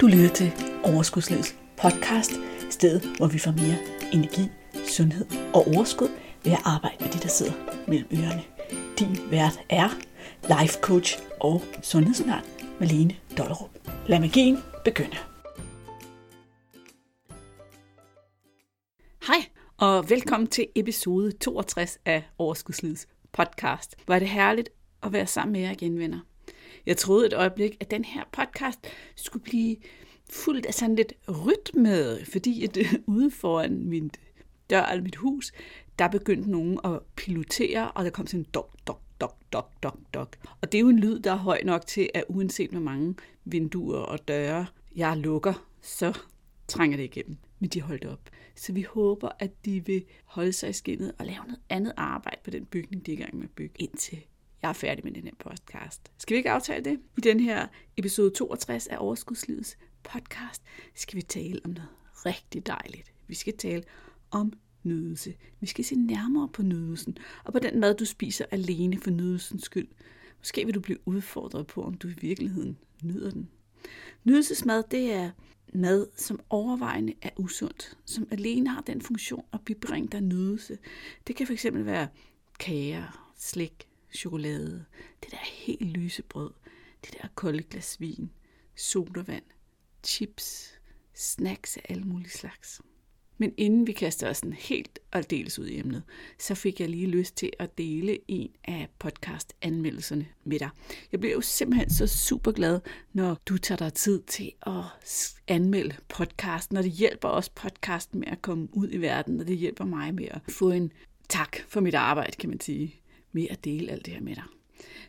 Du lytter til Overskudslivets podcast, stedet hvor vi får mere energi, sundhed og overskud ved at arbejde med de, der sidder mellem ørerne. Din vært er life coach og sundhedsundern Malene Dollerup. Lad magien begynde. Hej og velkommen til episode 62 af Overskudslivets podcast. Hvor er det herligt at være sammen med jer igen, venner. Jeg troede et øjeblik, at den her podcast skulle blive fuldt af sådan lidt rytme, fordi at, øh, ude foran min dør eller mit hus, der begyndte nogen at pilotere, og der kom sådan en dok, dok, dok, dok, dok, dok. Og det er jo en lyd, der er høj nok til, at uanset hvor mange vinduer og døre jeg lukker, så trænger det igennem. Men de holdt op. Så vi håber, at de vil holde sig i skinnet og lave noget andet arbejde på den bygning, de er i gang med at bygge, indtil jeg er færdig med den her podcast. Skal vi ikke aftale det? I den her episode 62 af Overskudslivets podcast skal vi tale om noget rigtig dejligt. Vi skal tale om nydelse. Vi skal se nærmere på nydelsen, og på den mad, du spiser alene for nydelsens skyld. Måske vil du blive udfordret på, om du i virkeligheden nyder den. Nydelsesmad, det er mad, som overvejende er usundt, som alene har den funktion at bibringe dig nydelse. Det kan fx være kager, slik, chokolade, det der helt lyse brød, det der kolde glas vin, sodavand, chips, snacks af alle mulige slags. Men inden vi kaster os en helt aldeles ud i emnet, så fik jeg lige lyst til at dele en af podcast-anmeldelserne med dig. Jeg bliver jo simpelthen så super glad, når du tager dig tid til at anmelde podcasten, når det hjælper os podcasten med at komme ud i verden, og det hjælper mig med at få en tak for mit arbejde, kan man sige, med at dele alt det her med dig.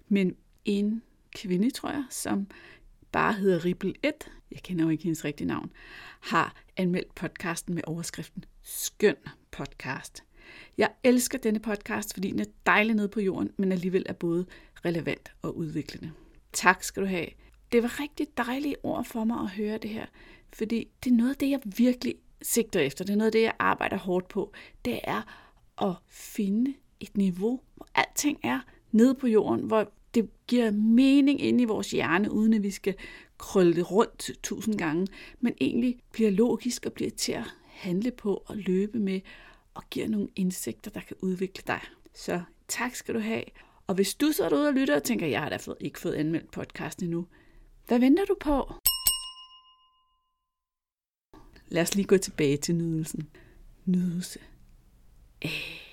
Men en kvinde, tror jeg, som bare hedder Ripple 1, jeg kender jo ikke hendes rigtige navn, har anmeldt podcasten med overskriften Skøn podcast. Jeg elsker denne podcast, fordi den er dejlig nede på jorden, men alligevel er både relevant og udviklende. Tak skal du have. Det var rigtig dejlige ord for mig at høre det her, fordi det er noget af det, jeg virkelig sigter efter. Det er noget af det, jeg arbejder hårdt på. Det er at finde et niveau, hvor alting er nede på jorden, hvor det giver mening inde i vores hjerne, uden at vi skal krølle det rundt tusind gange, men egentlig bliver logisk og bliver til at handle på og løbe med og giver nogle indsigter, der kan udvikle dig. Så tak skal du have. Og hvis du så er derude og lytter og tænker, jeg har da ikke fået anmeldt podcasten endnu, hvad venter du på? Lad os lige gå tilbage til nydelsen. Nydelse. Æh.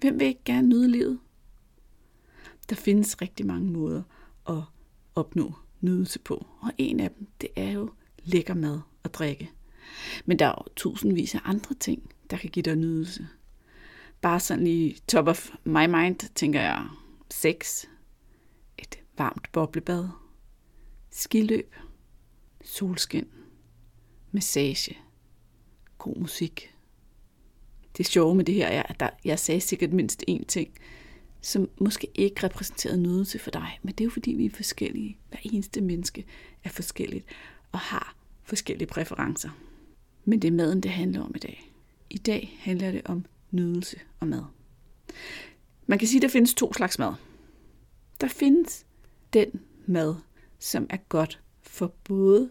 Hvem vil ikke gerne nyde livet? Der findes rigtig mange måder at opnå nydelse på, og en af dem, det er jo lækker mad og drikke. Men der er jo tusindvis af andre ting, der kan give dig nydelse. Bare sådan lige top of my mind, tænker jeg, sex, et varmt boblebad, skiløb, solskin, massage, god musik. Det sjove med det her er, at der, jeg sagde sikkert mindst én ting, som måske ikke repræsenterer nydelse for dig, men det er jo fordi, vi er forskellige. Hver eneste menneske er forskelligt og har forskellige præferencer. Men det er maden, det handler om i dag. I dag handler det om nydelse og mad. Man kan sige, at der findes to slags mad. Der findes den mad, som er godt for både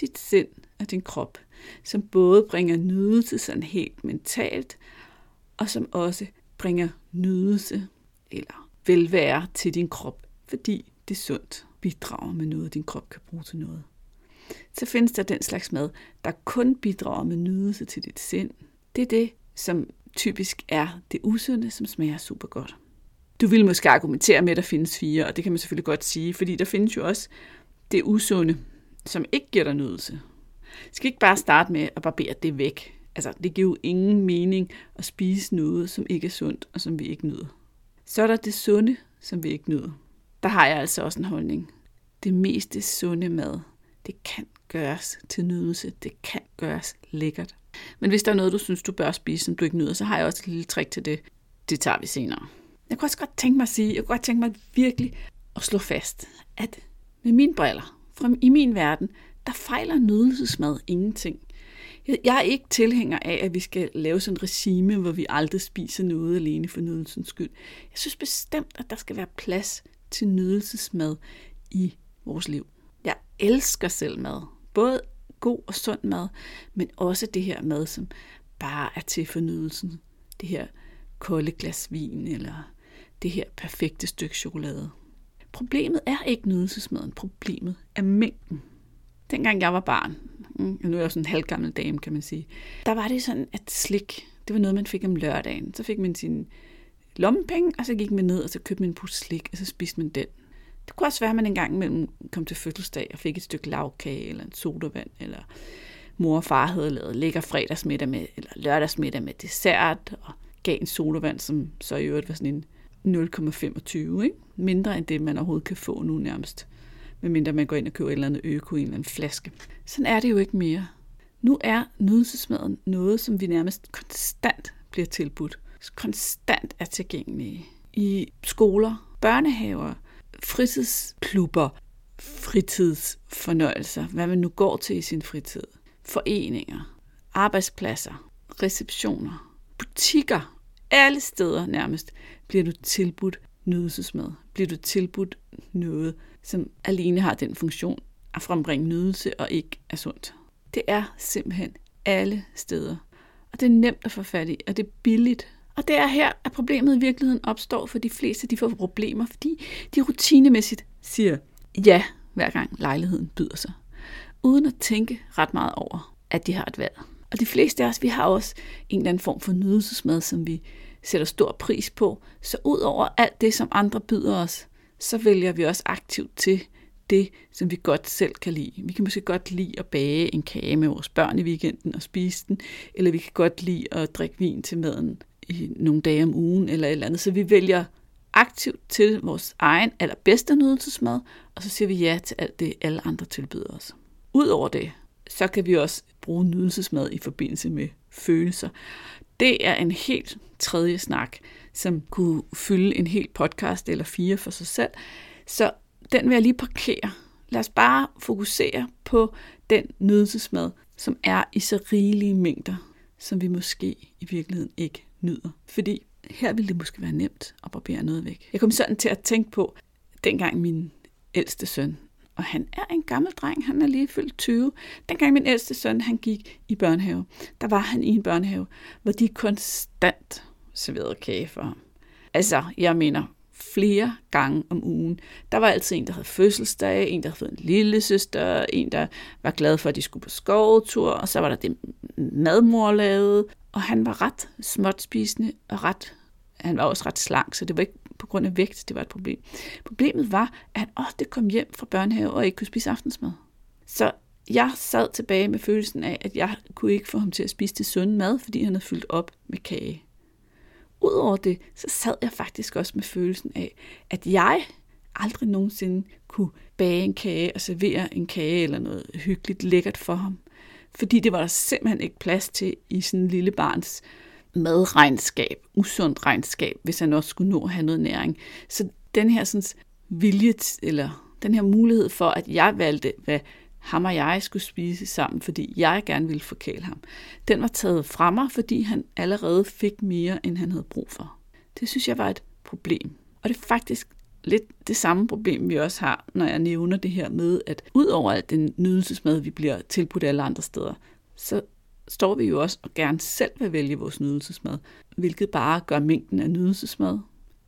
dit sind og din krop, som både bringer nydelse sådan helt mentalt, og som også bringer nydelse eller velvære til din krop, fordi det er sundt bidrager med noget, din krop kan bruge til noget. Så findes der den slags mad, der kun bidrager med nydelse til dit sind. Det er det, som typisk er det usunde, som smager super godt. Du vil måske argumentere med, at der findes fire, og det kan man selvfølgelig godt sige, fordi der findes jo også det usunde, som ikke giver dig nydelse. Skal ikke bare starte med at barbere det væk. Altså, det giver jo ingen mening at spise noget, som ikke er sundt, og som vi ikke nyder. Så er der det sunde, som vi ikke nyder. Der har jeg altså også en holdning. Det meste sunde mad, det kan gøres til nydelse. Det kan gøres lækkert. Men hvis der er noget, du synes, du bør spise, som du ikke nyder, så har jeg også et lille trick til det. Det tager vi senere. Jeg kunne også godt tænke mig at sige, jeg kunne godt tænke mig virkelig at slå fast, at med mine briller, fra i min verden, der fejler nydelsesmad ingenting. Jeg er ikke tilhænger af, at vi skal lave sådan en regime, hvor vi aldrig spiser noget alene for nydelsens skyld. Jeg synes bestemt, at der skal være plads til nydelsesmad i vores liv. Jeg elsker selv mad. Både god og sund mad, men også det her mad, som bare er til fornyelsen. Det her kolde glas vin, eller det her perfekte stykke chokolade. Problemet er ikke nydelsesmaden, problemet er mængden. Dengang jeg var barn, mm, nu er jeg sådan en halvgammel dame, kan man sige, der var det sådan, at slik, det var noget, man fik om lørdagen. Så fik man sin lommepenge, og så gik man ned, og så købte man en pose slik, og så spiste man den. Det kunne også være, at man en gang imellem kom til fødselsdag og fik et stykke lavkage, eller en sodavand, eller mor og far havde lavet lækker fredagsmiddag med, eller lørdagsmiddag med dessert, og gav en sodavand, som så i øvrigt var sådan en 0,25, ikke? mindre end det, man overhovedet kan få nu nærmest. Medmindre man går ind og køber et eller andet øko i en eller anden flaske. Sådan er det jo ikke mere. Nu er nydelsesmaden noget, som vi nærmest konstant bliver tilbudt. Konstant er tilgængelige. I skoler, børnehaver, fritidsklubber, fritidsfornøjelser, hvad man nu går til i sin fritid, foreninger, arbejdspladser, receptioner, butikker, alle steder nærmest bliver du tilbudt nydelsesmad. Bliver du tilbudt noget, som alene har den funktion at frembringe nydelse og ikke er sundt. Det er simpelthen alle steder. Og det er nemt at få fat i, og det er billigt. Og det er her, at problemet i virkeligheden opstår for de fleste, de får problemer, fordi de rutinemæssigt siger ja, hver gang lejligheden byder sig. Uden at tænke ret meget over, at de har et valg. Og de fleste af os, vi har også en eller anden form for nydelsesmad, som vi sætter stor pris på. Så ud over alt det, som andre byder os, så vælger vi også aktivt til det, som vi godt selv kan lide. Vi kan måske godt lide at bage en kage med vores børn i weekenden og spise den, eller vi kan godt lide at drikke vin til maden i nogle dage om ugen eller et eller andet. Så vi vælger aktivt til vores egen allerbedste nydelsesmad, og så siger vi ja til alt det, alle andre tilbyder os. Udover det, så kan vi også bruge nydelsesmad i forbindelse med følelser. Det er en helt tredje snak, som kunne fylde en hel podcast eller fire for sig selv. Så den vil jeg lige parkere. Lad os bare fokusere på den nydelsesmad, som er i så rigelige mængder, som vi måske i virkeligheden ikke nyder. Fordi her ville det måske være nemt at barbere noget væk. Jeg kom sådan til at tænke på, dengang min ældste søn, og han er en gammel dreng, han er lige fyldt 20. Dengang min ældste søn, han gik i børnehave, der var han i en børnehave, hvor de konstant serverede kage for ham. Altså, jeg mener, flere gange om ugen. Der var altid en, der havde fødselsdag, en, der havde fået en lille søster, en, der var glad for, at de skulle på skovtur, og så var der det madmor lavede, og han var ret småtspisende og ret han var også ret slank, så det var ikke på grund af vægt, det var et problem. Problemet var, at han ofte kom hjem fra børnehave og ikke kunne spise aftensmad. Så jeg sad tilbage med følelsen af, at jeg kunne ikke få ham til at spise det sunde mad, fordi han havde fyldt op med kage. Udover det, så sad jeg faktisk også med følelsen af, at jeg aldrig nogensinde kunne bage en kage og servere en kage eller noget hyggeligt lækkert for ham. Fordi det var der simpelthen ikke plads til i sådan en lille barns madregnskab, usundt regnskab, hvis han også skulle nå at have noget næring. Så den her sådan, vilje, eller den her mulighed for, at jeg valgte, hvad ham og jeg skulle spise sammen, fordi jeg gerne ville forkæle ham, den var taget fra mig, fordi han allerede fik mere, end han havde brug for. Det synes jeg var et problem. Og det er faktisk lidt det samme problem, vi også har, når jeg nævner det her med, at ud over alt den nydelsesmad, vi bliver tilbudt alle andre steder, så står vi jo også og gerne selv vil vælge vores nydelsesmad, hvilket bare gør mængden af nydelsesmad,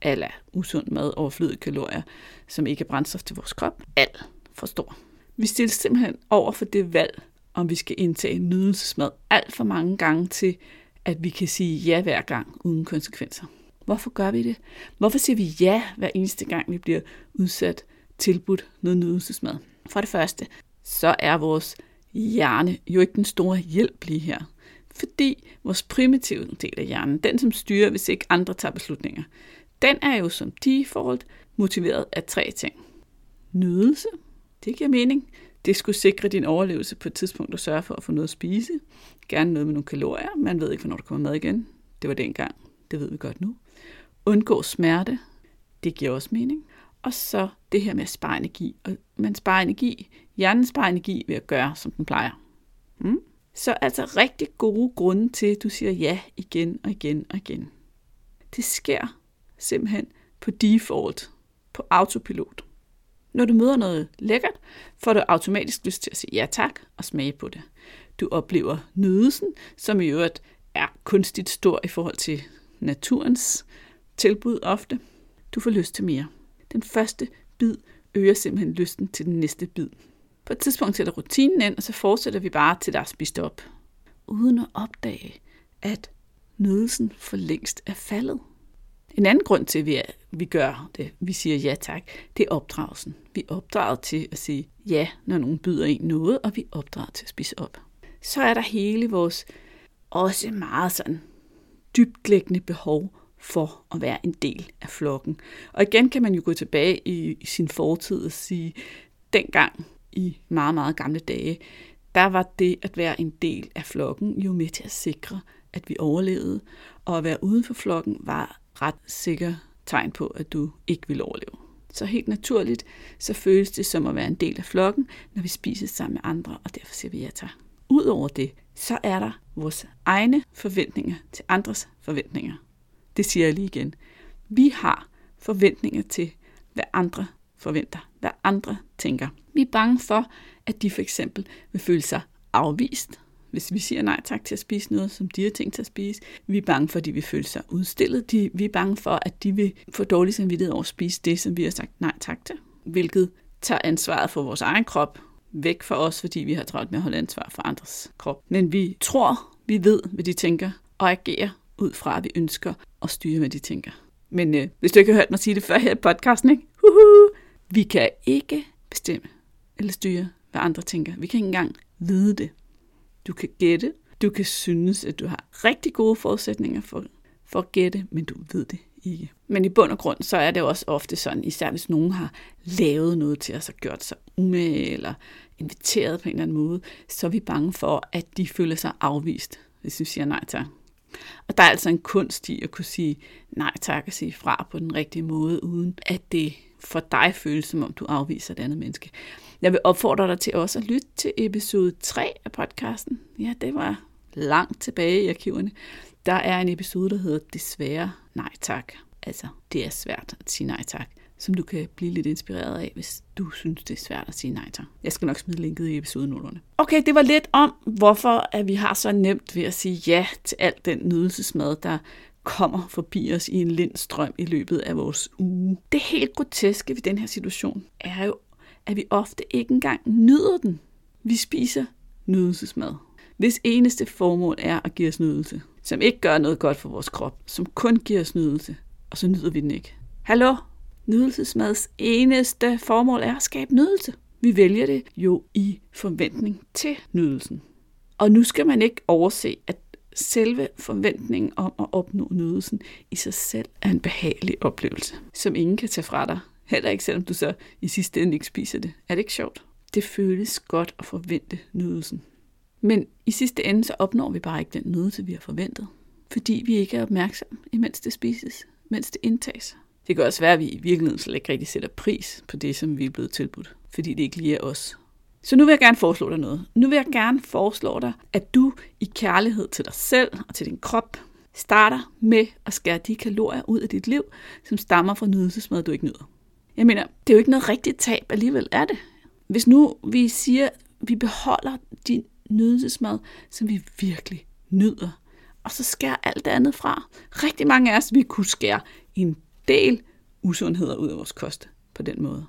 eller usund mad, overflødige kalorier, som ikke er brændstof til vores krop, alt for stor. Vi stiller simpelthen over for det valg, om vi skal indtage nydelsesmad alt for mange gange til, at vi kan sige ja hver gang uden konsekvenser. Hvorfor gør vi det? Hvorfor siger vi ja hver eneste gang, vi bliver udsat tilbudt noget nydelsesmad? For det første, så er vores hjerne jo ikke den store hjælp lige her. Fordi vores primitive del af hjernen, den som styrer, hvis ikke andre tager beslutninger, den er jo som default motiveret af tre ting. Nydelse, det giver mening. Det skulle sikre din overlevelse på et tidspunkt og sørge for at få noget at spise. Gerne noget med nogle kalorier. Man ved ikke, hvornår der kommer mad igen. Det var dengang. Det ved vi godt nu. Undgå smerte. Det giver også mening. Og så det her med at spare energi. Og man sparer energi. Hjernen sparer energi ved at gøre, som den plejer. Mm? Så altså rigtig gode grunde til, at du siger ja igen og igen og igen. Det sker simpelthen på default, på autopilot. Når du møder noget lækkert, får du automatisk lyst til at sige ja tak og smage på det. Du oplever nydelsen, som i øvrigt er kunstigt stor i forhold til naturens tilbud ofte. Du får lyst til mere. Den første bid øger simpelthen lysten til den næste bid. På et tidspunkt sætter rutinen ind, og så fortsætter vi bare til der er spist op. Uden at opdage, at nydelsen for længst er faldet. En anden grund til, at vi, er, vi gør det, vi siger ja tak, det er opdragelsen. Vi er opdraget til at sige ja, når nogen byder en noget, og vi er opdraget til at spise op. Så er der hele vores også meget sådan dybtlæggende behov for at være en del af flokken. Og igen kan man jo gå tilbage i, i sin fortid og sige, dengang i meget, meget gamle dage, der var det at være en del af flokken jo med til at sikre, at vi overlevede. Og at være uden for flokken var ret sikker tegn på, at du ikke ville overleve. Så helt naturligt, så føles det som at være en del af flokken, når vi spiser sammen med andre, og derfor siger vi ja tak. Udover det, så er der vores egne forventninger til andres forventninger. Det siger jeg lige igen. Vi har forventninger til, hvad andre forventer, hvad andre tænker. Vi er bange for, at de for eksempel vil føle sig afvist, hvis vi siger nej tak til at spise noget, som de har tænkt sig at spise. Vi er bange for, at de vil føle sig udstillet. De, vi er bange for, at de vil få dårlig samvittighed over at spise det, som vi har sagt nej tak til. Hvilket tager ansvaret for vores egen krop væk fra os, fordi vi har travlt med at holde ansvar for andres krop. Men vi tror, vi ved, hvad de tænker, og agerer ud fra, at vi ønsker at styre, hvad de tænker. Men øh, hvis du ikke har hørt mig sige det før her i podcasten, ikke? Uhuh, vi kan ikke bestemme eller styre, hvad andre tænker. Vi kan ikke engang vide det. Du kan gætte, du kan synes, at du har rigtig gode forudsætninger for, for at gætte, men du ved det ikke. Men i bund og grund, så er det også ofte sådan, især hvis nogen har lavet noget til os og gjort sig umage eller inviteret på en eller anden måde, så er vi bange for, at de føler sig afvist, hvis vi siger nej tak. Og der er altså en kunst i at kunne sige nej tak og sige fra på den rigtige måde, uden at det for dig føles, som om du afviser et andet menneske. Jeg vil opfordre dig til også at lytte til episode 3 af podcasten. Ja, det var langt tilbage i arkiverne. Der er en episode, der hedder Desværre nej tak. Altså, det er svært at sige nej tak som du kan blive lidt inspireret af, hvis du synes, det er svært at sige nej til. Jeg skal nok smide linket i episodenoterne. Okay, det var lidt om, hvorfor at vi har så nemt ved at sige ja til alt den nydelsesmad, der kommer forbi os i en lindstrøm i løbet af vores uge. Det helt groteske ved den her situation er jo, at vi ofte ikke engang nyder den. Vi spiser nydelsesmad, hvis eneste formål er at give os nydelse, som ikke gør noget godt for vores krop, som kun giver os nydelse, og så nyder vi den ikke. Hallo? Nydelsesmads eneste formål er at skabe nydelse. Vi vælger det jo i forventning til nydelsen. Og nu skal man ikke overse, at selve forventningen om at opnå nydelsen i sig selv er en behagelig oplevelse, som ingen kan tage fra dig. Heller ikke selvom du så i sidste ende ikke spiser det. Er det ikke sjovt? Det føles godt at forvente nydelsen. Men i sidste ende så opnår vi bare ikke den nydelse, vi har forventet. Fordi vi ikke er opmærksomme, imens det spises, mens det indtages. Det kan også være, at vi i virkeligheden slet ikke rigtig sætter pris på det, som vi er blevet tilbudt, fordi det ikke lige er os. Så nu vil jeg gerne foreslå dig noget. Nu vil jeg gerne foreslå dig, at du i kærlighed til dig selv og til din krop starter med at skære de kalorier ud af dit liv, som stammer fra nydelsesmad, du ikke nyder. Jeg mener, det er jo ikke noget rigtigt tab alligevel, er det? Hvis nu vi siger, at vi beholder din nydelsesmad, som vi virkelig nyder, og så skærer alt det andet fra. Rigtig mange af os, vi kunne skære en del usundheder ud af vores kost på den måde.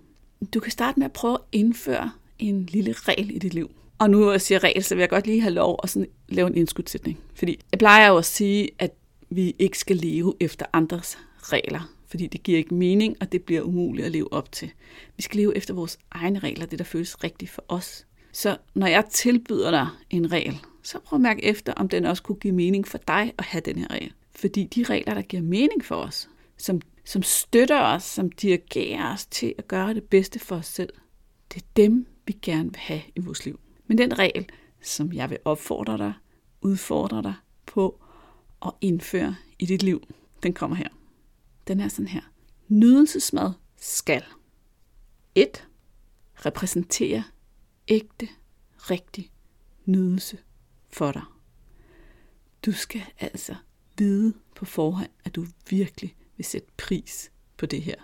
Du kan starte med at prøve at indføre en lille regel i dit liv. Og nu, når jeg siger regel, så vil jeg godt lige have lov at sådan lave en indskudsætning. Fordi jeg plejer jo at sige, at vi ikke skal leve efter andres regler. Fordi det giver ikke mening, og det bliver umuligt at leve op til. Vi skal leve efter vores egne regler, det der føles rigtigt for os. Så når jeg tilbyder dig en regel, så prøv at mærke efter, om den også kunne give mening for dig at have den her regel. Fordi de regler, der giver mening for os, som som støtter os, som dirigerer os til at gøre det bedste for os selv. Det er dem, vi gerne vil have i vores liv. Men den regel, som jeg vil opfordre dig, udfordre dig på at indføre i dit liv, den kommer her. Den er sådan her. Nydelsesmad skal 1. repræsentere ægte, rigtig nydelse for dig. Du skal altså vide på forhånd, at du virkelig vil sætte pris på det her.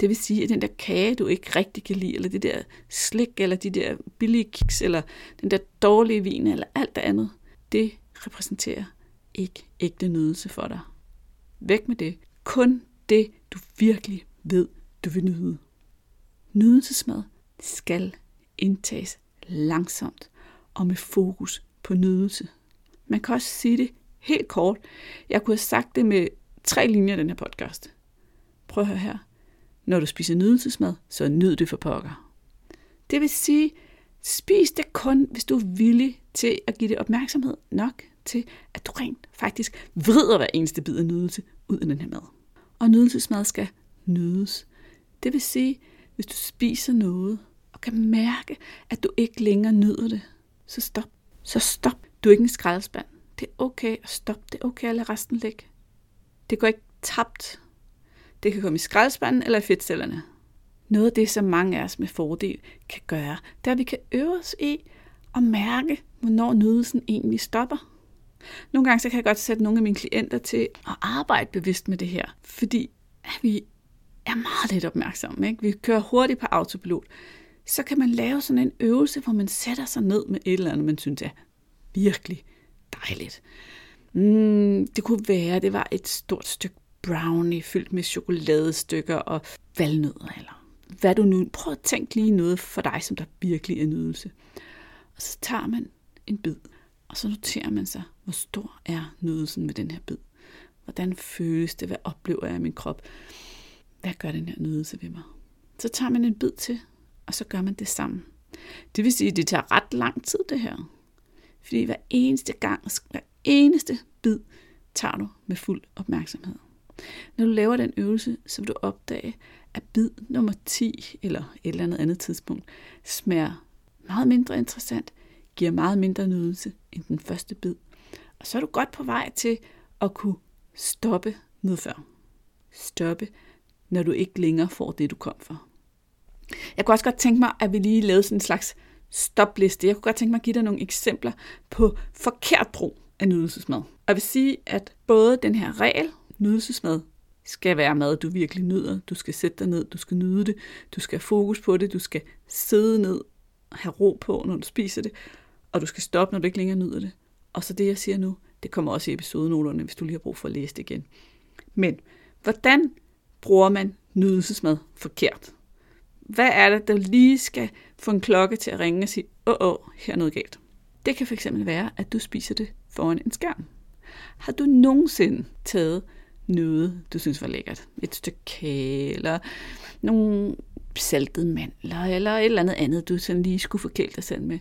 Det vil sige, at den der kage, du ikke rigtig kan lide, eller det der slik, eller de der billige kiks, eller den der dårlige vin, eller alt det andet, det repræsenterer ikke ægte nydelse for dig. Væk med det. Kun det, du virkelig ved, du vil nyde. Nydelsesmad skal indtages langsomt og med fokus på nydelse. Man kan også sige det helt kort. Jeg kunne have sagt det med tre linjer i den her podcast. Prøv at høre her. Når du spiser nydelsesmad, så nyd det for pokker. Det vil sige, spis det kun, hvis du er villig til at give det opmærksomhed nok til, at du rent faktisk vrider hver eneste bid af nydelse ud af den her mad. Og nydelsesmad skal nydes. Det vil sige, hvis du spiser noget, og kan mærke, at du ikke længere nyder det, så stop. Så stop. Du er ikke en skraldespand. Det er okay at stoppe. Det er okay at lade resten ligge. Det går ikke tabt. Det kan komme i skraldespanden eller i fedtcellerne. Noget af det, som mange af os med fordel kan gøre, det er, at vi kan øve os i at mærke, hvornår nydelsen egentlig stopper. Nogle gange så kan jeg godt sætte nogle af mine klienter til at arbejde bevidst med det her, fordi vi er meget lidt opmærksomme. Ikke? Vi kører hurtigt på autopilot. Så kan man lave sådan en øvelse, hvor man sætter sig ned med et eller andet, man synes er virkelig dejligt. Mm, det kunne være, at det var et stort stykke brownie fyldt med chokoladestykker og valnødder, eller hvad du nu... Prøv at tænke lige noget for dig, som der virkelig er nydelse. Og så tager man en bid, og så noterer man sig, hvor stor er nydelsen med den her bid. Hvordan føles det? Hvad oplever jeg i min krop? Hvad gør den her nydelse ved mig? Så tager man en bid til, og så gør man det sammen. Det vil sige, at det tager ret lang tid det her. Fordi hver eneste gang, hver eneste bid, tager du med fuld opmærksomhed. Når du laver den øvelse, så vil du opdage, at bid nummer 10 eller et eller andet andet tidspunkt smager meget mindre interessant, giver meget mindre nydelse end den første bid. Og så er du godt på vej til at kunne stoppe noget før. Stoppe, når du ikke længere får det, du kom for. Jeg kunne også godt tænke mig, at vi lige lavede sådan en slags stopliste. Jeg kunne godt tænke mig at give dig nogle eksempler på forkert brug af nydelsesmad. Og jeg vil sige, at både den her regel, nydelsesmad, skal være mad, du virkelig nyder. Du skal sætte dig ned, du skal nyde det, du skal have fokus på det, du skal sidde ned og have ro på, når du spiser det, og du skal stoppe, når du ikke længere nyder det. Og så det, jeg siger nu, det kommer også i episodenoterne, hvis du lige har brug for at læse det igen. Men hvordan bruger man nydelsesmad forkert? Hvad er det, der lige skal få en klokke til at ringe og sige, åh, åh, her er noget galt? Det kan fx være, at du spiser det foran en skærm. Har du nogensinde taget noget, du synes var lækkert? Et stykke kage, eller nogle saltede mandler, eller et eller andet andet, du sådan lige skulle forkæle dig selv med,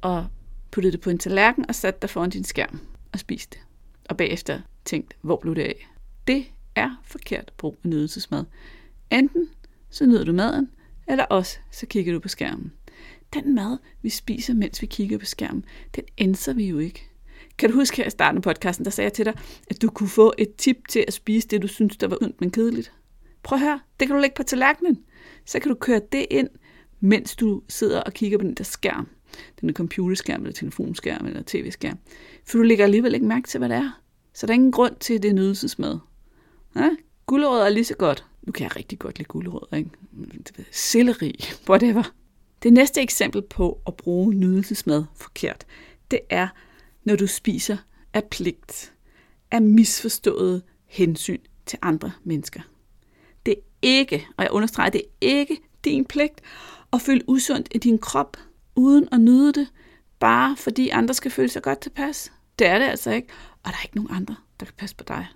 og puttede det på en tallerken og satte dig foran din skærm og spiste det. Og bagefter tænkt, hvor blev det af? Det er forkert brug af nydelsesmad. Enten så nyder du maden, eller også så kigger du på skærmen. Den mad, vi spiser, mens vi kigger på skærmen, den ændrer vi jo ikke. Kan du huske her i starten af podcasten, der sagde jeg til dig, at du kunne få et tip til at spise det, du synes, der var ondt, men kedeligt. Prøv at høre, det kan du lægge på tallerkenen. Så kan du køre det ind, mens du sidder og kigger på den der skærm. Den er computerskærm, eller telefonskærm, eller tv-skærm. For du lægger alligevel ikke mærke til, hvad det er. Så der er ingen grund til, at det er nydelsesmad. Ja? Gulerødder er lige så godt. Nu kan jeg rigtig godt lide gulerødder, ikke? Selleri, whatever. Det næste eksempel på at bruge nydelsesmad forkert, det er, når du spiser af pligt, af misforstået hensyn til andre mennesker. Det er ikke, og jeg understreger, det er ikke din pligt at føle usundt i din krop, uden at nyde det, bare fordi andre skal føle sig godt tilpas. Det er det altså ikke, og der er ikke nogen andre, der kan passe på dig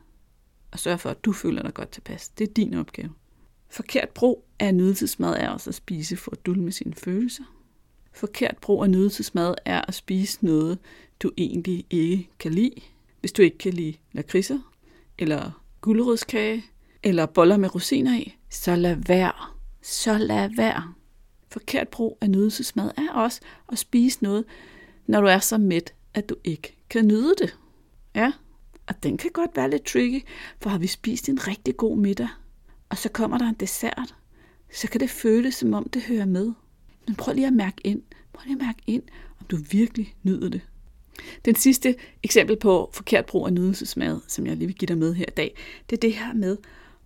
og sørge for, at du føler dig godt tilpas. Det er din opgave. Forkert brug af nydelsesmad er også at spise for at dulme sine følelser. Forkert brug af nydelsesmad er at spise noget, du egentlig ikke kan lide. Hvis du ikke kan lide lakridser, eller guldrødskage, eller boller med rosiner i, så lad være. Så lad være. Forkert brug af nydelsesmad er også at spise noget, når du er så mæt, at du ikke kan nyde det. Ja, og den kan godt være lidt tricky, for har vi spist en rigtig god middag, og så kommer der en dessert, så kan det føles, som om det hører med. Men prøv lige at mærke ind. Prøv lige at mærke ind, om du virkelig nyder det. Den sidste eksempel på forkert brug af nydelsesmad, som jeg lige vil give dig med her i dag, det er det her med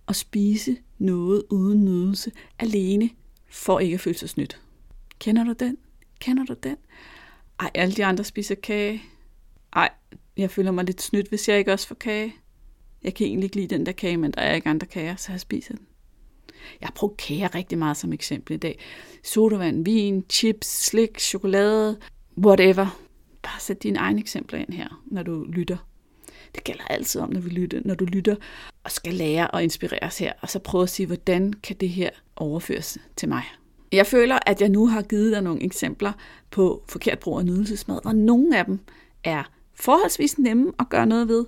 at spise noget uden nydelse alene for ikke at føle sig snydt. Kender du den? Kender du den? Ej, alle de andre spiser kage. Ej, jeg føler mig lidt snydt, hvis jeg ikke også får kage. Jeg kan egentlig ikke lide den der kage, men der er ikke andre kager, så jeg spiser den. Jeg har brugt kager rigtig meget som eksempel i dag. Sodavand, vin, chips, slik, chokolade, whatever. Bare sæt dine egne eksempler ind her, når du lytter. Det gælder altid om, når, vi lytter, når du lytter og skal lære og inspireres her, og så prøve at sige, hvordan kan det her overføres til mig. Jeg føler, at jeg nu har givet dig nogle eksempler på forkert brug af nydelsesmad, og nogle af dem er forholdsvis nemme at gøre noget ved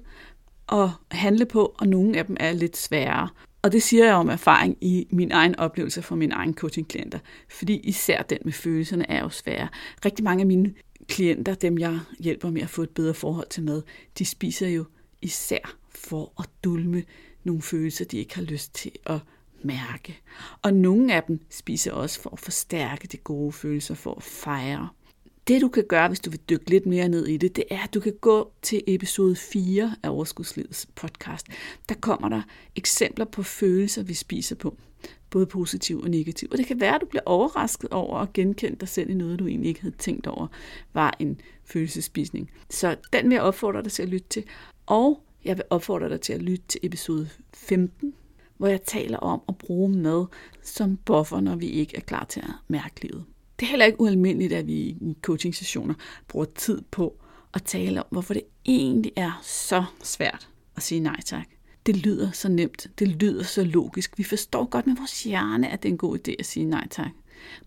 og handle på, og nogle af dem er lidt sværere. Og det siger jeg om erfaring i min egen oplevelse fra mine egne coachingklienter, fordi især den med følelserne er jo svære. Rigtig mange af mine klienter, dem jeg hjælper med at få et bedre forhold til mad, de spiser jo især for at dulme nogle følelser, de ikke har lyst til at mærke. Og nogle af dem spiser også for at forstærke de gode følelser, for at fejre. Det du kan gøre, hvis du vil dykke lidt mere ned i det, det er, at du kan gå til episode 4 af Overskudslivets podcast. Der kommer der eksempler på følelser, vi spiser på. Både positiv og negativ. Og det kan være, at du bliver overrasket over at genkende dig selv i noget, du egentlig ikke havde tænkt over, var en følelsespisning. Så den vil jeg opfordre dig til at lytte til. Og jeg vil opfordre dig til at lytte til episode 15, hvor jeg taler om at bruge mad som buffer, når vi ikke er klar til at mærke livet. Det er heller ikke ualmindeligt, at vi i coaching-sessioner bruger tid på at tale om, hvorfor det egentlig er så svært at sige nej tak. Det lyder så nemt, det lyder så logisk. Vi forstår godt med vores hjerne, at det er en god idé at sige nej tak.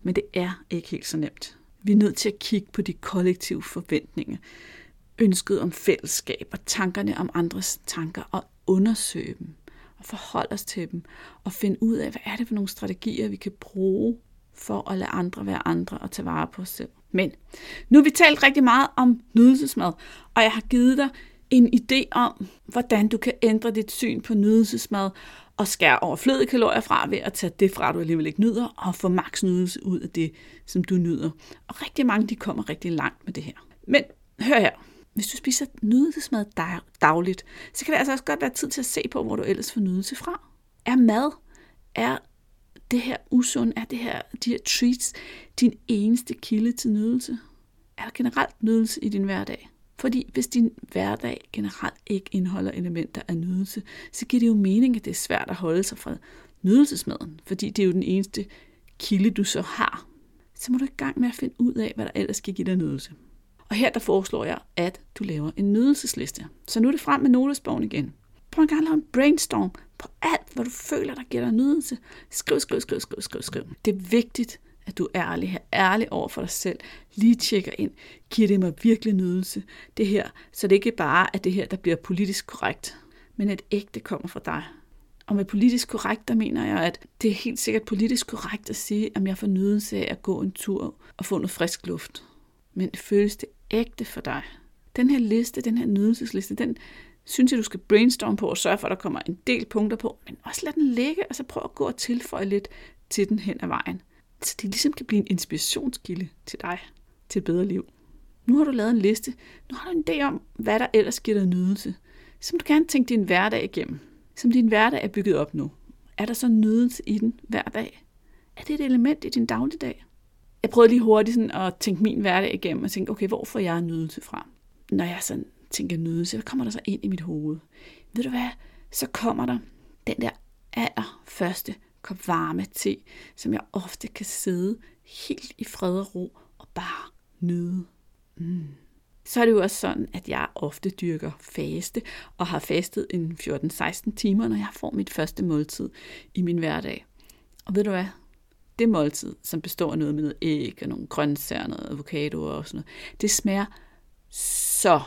Men det er ikke helt så nemt. Vi er nødt til at kigge på de kollektive forventninger, ønsket om fællesskab og tankerne om andres tanker og undersøge dem og forholde os til dem og finde ud af, hvad er det for nogle strategier, vi kan bruge for at lade andre være andre og tage vare på os selv. Men nu har vi talt rigtig meget om nydelsesmad, og jeg har givet dig en idé om, hvordan du kan ændre dit syn på nydelsesmad og skære overflødige kalorier fra ved at tage det fra, du alligevel ikke nyder, og få maks nydelse ud af det, som du nyder. Og rigtig mange, de kommer rigtig langt med det her. Men hør her, hvis du spiser nydelsesmad dagligt, så kan det altså også godt være tid til at se på, hvor du ellers får nydelse fra. Er mad, er det her usund, er det her, de her treats, din eneste kilde til nydelse? Er der generelt nydelse i din hverdag? Fordi hvis din hverdag generelt ikke indeholder elementer af nydelse, så giver det jo mening, at det er svært at holde sig fra nydelsesmaden, fordi det er jo den eneste kilde, du så har. Så må du i gang med at finde ud af, hvad der ellers skal give dig nydelse. Og her der foreslår jeg, at du laver en nydelsesliste. Så nu er det frem med notesbogen igen. Prøv en gang at lave en brainstorm på alt, hvad du føler, der giver dig nydelse. Skriv, skriv, skriv, skriv, skriv, skriv. Det er vigtigt, at du er ærlig her, ærlig over for dig selv. Lige tjekker ind, giver det mig virkelig nydelse, det her, så det ikke bare er det her, der bliver politisk korrekt, men at ægte kommer fra dig. Og med politisk korrekt, der mener jeg, at det er helt sikkert politisk korrekt at sige, at jeg får nydelse af at gå en tur og få noget frisk luft. Men føles det ægte for dig? Den her liste, den her nydelsesliste, den synes jeg, du skal brainstorme på og sørge for, at der kommer en del punkter på, men også lad den ligge, og så prøv at gå og tilføje lidt til den hen ad vejen. Så det ligesom kan blive en inspirationskilde til dig, til et bedre liv. Nu har du lavet en liste. Nu har du en idé om, hvad der ellers giver dig nydelse. Så du gerne tænke din hverdag igennem. Som din hverdag er bygget op nu. Er der så nydelse i den hver dag? Er det et element i din dagligdag? Jeg prøvede lige hurtigt sådan at tænke min hverdag igennem og tænke, okay, hvor får jeg nydelse fra? Når jeg sådan tænker nydelse, hvad kommer der så ind i mit hoved? Ved du hvad? Så kommer der den der allerførste kop varme te, som jeg ofte kan sidde helt i fred og ro og bare nyde. Mm. Så er det jo også sådan, at jeg ofte dyrker faste, og har fastet en 14-16 timer, når jeg får mit første måltid i min hverdag. Og ved du hvad? Det måltid, som består af noget med noget æg og nogle grøntsager, noget avocado og sådan noget, det smager så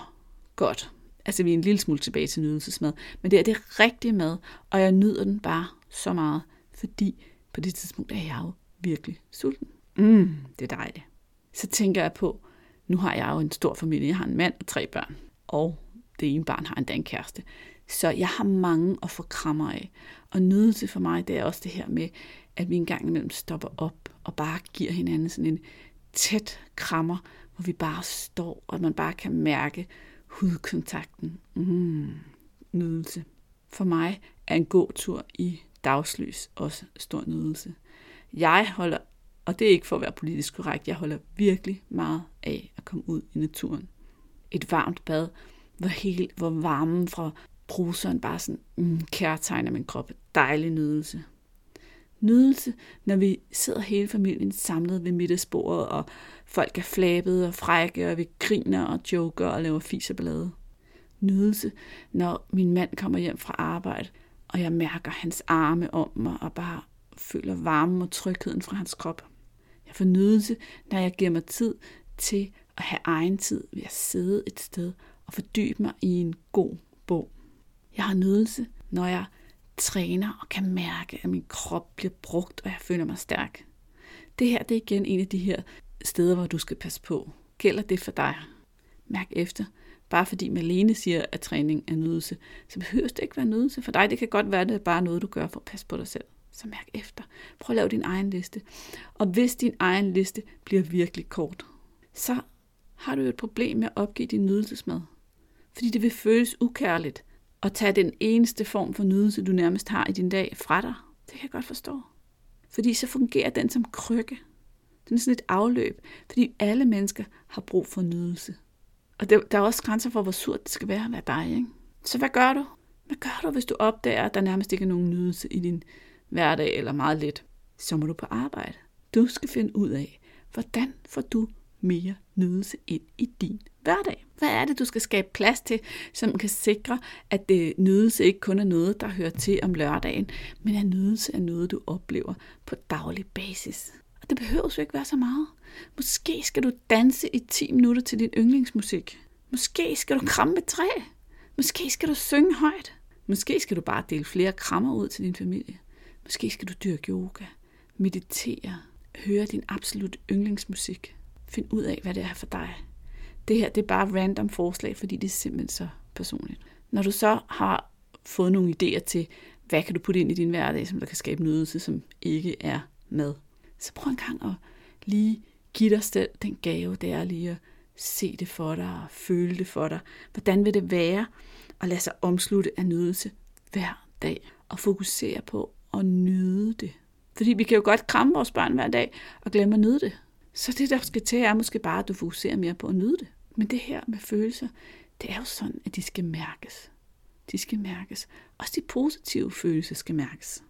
godt. Altså, vi er en lille smule tilbage til nydelsesmad, men det er det rigtige mad, og jeg nyder den bare så meget, fordi på det tidspunkt er jeg jo virkelig sulten. Mm, det er dejligt. Så tænker jeg på, nu har jeg jo en stor familie. Jeg har en mand og tre børn, og det ene barn har endda en kæreste. Så jeg har mange at få krammer af. Og nydelse for mig, det er også det her med, at vi en gang imellem stopper op og bare giver hinanden sådan en tæt krammer, hvor vi bare står, og man bare kan mærke hudkontakten. Mm, nydelse. For mig er en gåtur i dagslys også stor nydelse. Jeg holder, og det er ikke for at være politisk korrekt, jeg holder virkelig meget af at komme ud i naturen. Et varmt bad, hvor, helt, hvor varmen fra bruseren bare sådan mm, kærtegner min krop. Dejlig nydelse. Nydelse, når vi sidder hele familien samlet ved middagsbordet, og folk er flabede og frække, og vi griner og joker og laver fis og ballade. Nydelse, når min mand kommer hjem fra arbejde, og jeg mærker hans arme om mig, og bare føler varmen og trygheden fra hans krop. Jeg får nydelse, når jeg giver mig tid til at have egen tid ved at sidde et sted og fordybe mig i en god bog. Jeg har nydelse, når jeg træner og kan mærke, at min krop bliver brugt, og jeg føler mig stærk. Det her det er igen en af de her steder, hvor du skal passe på. Gælder det for dig? Mærk efter. Bare fordi Malene siger, at træning er nydelse, så behøver det ikke være nydelse for dig. Det kan godt være, at det er bare noget, du gør for at passe på dig selv. Så mærk efter. Prøv at lave din egen liste. Og hvis din egen liste bliver virkelig kort, så har du jo et problem med at opgive din nydelsesmad. Fordi det vil føles ukærligt at tage den eneste form for nydelse, du nærmest har i din dag fra dig. Det kan jeg godt forstå. Fordi så fungerer den som krykke. Den er sådan et afløb, fordi alle mennesker har brug for nydelse. Og der, der er også grænser for, hvor surt det skal være at være dig. Ikke? Så hvad gør du? Hvad gør du, hvis du opdager, at der nærmest ikke er nogen nydelse i din hverdag eller meget lidt? Så må du på arbejde. Du skal finde ud af, hvordan får du mere nydelse ind i din hverdag. Hvad er det, du skal skabe plads til, som kan sikre, at det nydelse ikke kun er noget, der hører til om lørdagen, men at nydelse er noget, du oplever på daglig basis. Og det behøver jo ikke være så meget. Måske skal du danse i 10 minutter til din yndlingsmusik. Måske skal du kramme et træ. Måske skal du synge højt. Måske skal du bare dele flere krammer ud til din familie. Måske skal du dyrke yoga, meditere, høre din absolut yndlingsmusik. Find ud af, hvad det er for dig. Det her det er bare random forslag, fordi det er simpelthen så personligt. Når du så har fået nogle idéer til, hvad kan du putte ind i din hverdag, som der kan skabe nydelse, som ikke er mad, så prøv en gang at lige give dig selv den gave, det er lige at se det for dig og føle det for dig. Hvordan vil det være at lade sig omslutte af nydelse hver dag og fokusere på at nyde det. Fordi vi kan jo godt kramme vores børn hver dag og glemme at nyde det. Så det, der skal til, er måske bare, at du fokuserer mere på at nyde det. Men det her med følelser, det er jo sådan, at de skal mærkes. De skal mærkes. Også de positive følelser skal mærkes.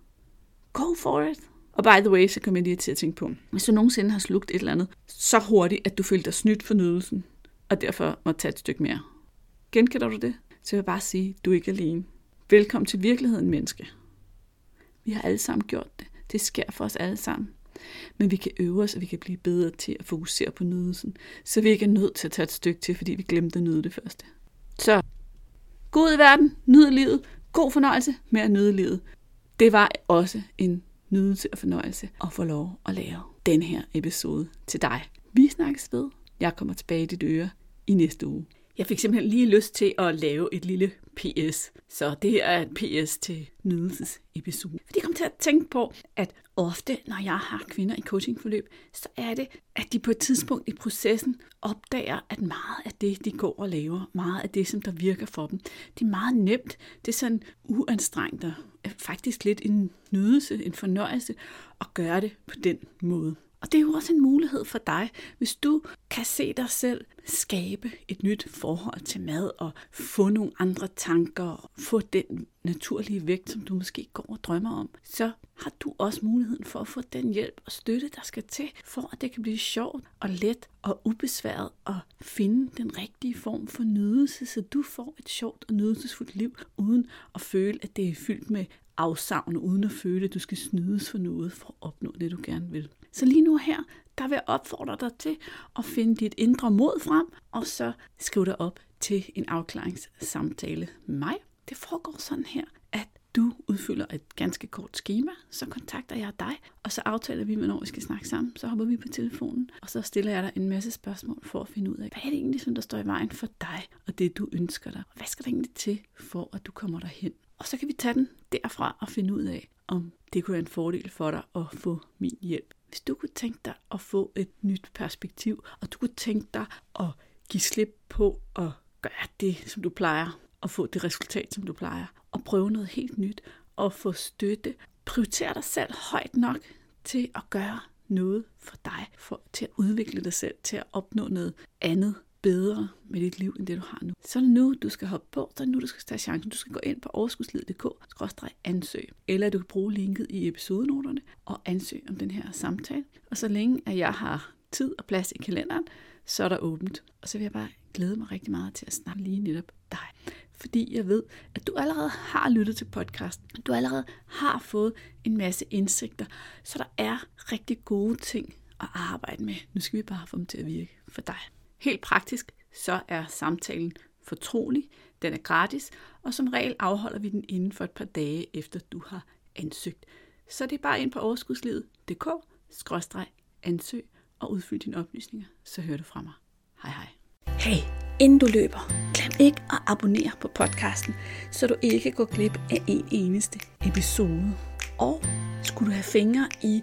Go for it. Og by the way, så kommer jeg lige til at tænke på, hvis du nogensinde har slugt et eller andet så hurtigt, at du følte dig snydt for nydelsen, og derfor må tage et stykke mere. Genkender du det? Så vil jeg bare sige, du er ikke alene. Velkommen til virkeligheden, menneske. Vi har alle sammen gjort det. Det sker for os alle sammen. Men vi kan øve os, og vi kan blive bedre til at fokusere på nydelsen, så vi ikke er nødt til at tage et stykke til, fordi vi glemte at nyde det første. Så, god i verden, nyd livet, god fornøjelse med at nyde livet. Det var også en nydelse og fornøjelse at få lov at lave den her episode til dig. Vi snakkes ved. Jeg kommer tilbage i dit øre i næste uge. Jeg fik simpelthen lige lyst til at lave et lille PS. Så det her er et PS til nydelsesepisode. Fordi jeg kom til at tænke på, at ofte, når jeg har kvinder i coachingforløb, så er det, at de på et tidspunkt i processen opdager, at meget af det, de går og laver, meget af det, som der virker for dem, det er meget nemt. Det er sådan uanstrengt og øh, faktisk lidt en nydelse, en fornøjelse at gøre det på den måde. Og det er jo også en mulighed for dig, hvis du kan se dig selv skabe et nyt forhold til mad og få nogle andre tanker og få den naturlige vægt, som du måske går og drømmer om, så har du også muligheden for at få den hjælp og støtte, der skal til, for at det kan blive sjovt og let og ubesværet at finde den rigtige form for nydelse, så du får et sjovt og nydelsesfuldt liv, uden at føle, at det er fyldt med afsavn, uden at føle, at du skal snydes for noget for at opnå det, du gerne vil. Så lige nu her, der vil jeg opfordre dig til at finde dit indre mod frem, og så skriv dig op til en afklaringssamtale med mig. Det foregår sådan her, at du udfylder et ganske kort schema, så kontakter jeg dig, og så aftaler vi, hvornår vi skal snakke sammen. Så hopper vi på telefonen, og så stiller jeg dig en masse spørgsmål for at finde ud af, hvad er det egentlig, som der står i vejen for dig, og det du ønsker dig. Og hvad skal der egentlig til, for at du kommer derhen? Og så kan vi tage den derfra og finde ud af, om det kunne være en fordel for dig at få min hjælp. Hvis du kunne tænke dig at få et nyt perspektiv, og du kunne tænke dig at give slip på at gøre det, som du plejer, og få det resultat, som du plejer, og prøve noget helt nyt, og få støtte Prioriter dig selv højt nok til at gøre noget for dig, for, til at udvikle dig selv, til at opnå noget andet bedre med dit liv, end det du har nu. Så er det nu, du skal hoppe på, så er det nu, du skal tage chancen. Du skal gå ind på overskudslivet.dk-ansøg, eller du kan bruge linket i episodenoterne og ansøge om den her samtale. Og så længe at jeg har tid og plads i kalenderen, så er der åbent. Og så vil jeg bare glæde mig rigtig meget til at snakke lige netop dig. Fordi jeg ved, at du allerede har lyttet til podcasten. Du allerede har fået en masse indsigter. Så der er rigtig gode ting at arbejde med. Nu skal vi bare få dem til at virke for dig. Helt praktisk, så er samtalen fortrolig, den er gratis, og som regel afholder vi den inden for et par dage efter du har ansøgt. Så det er bare ind på overskudslivet.dk-ansøg og udfyld dine oplysninger, så hører du fra mig. Hej hej. Hey, inden du løber, glem ikke at abonnere på podcasten, så du ikke går glip af en eneste episode. Og skulle du have fingre i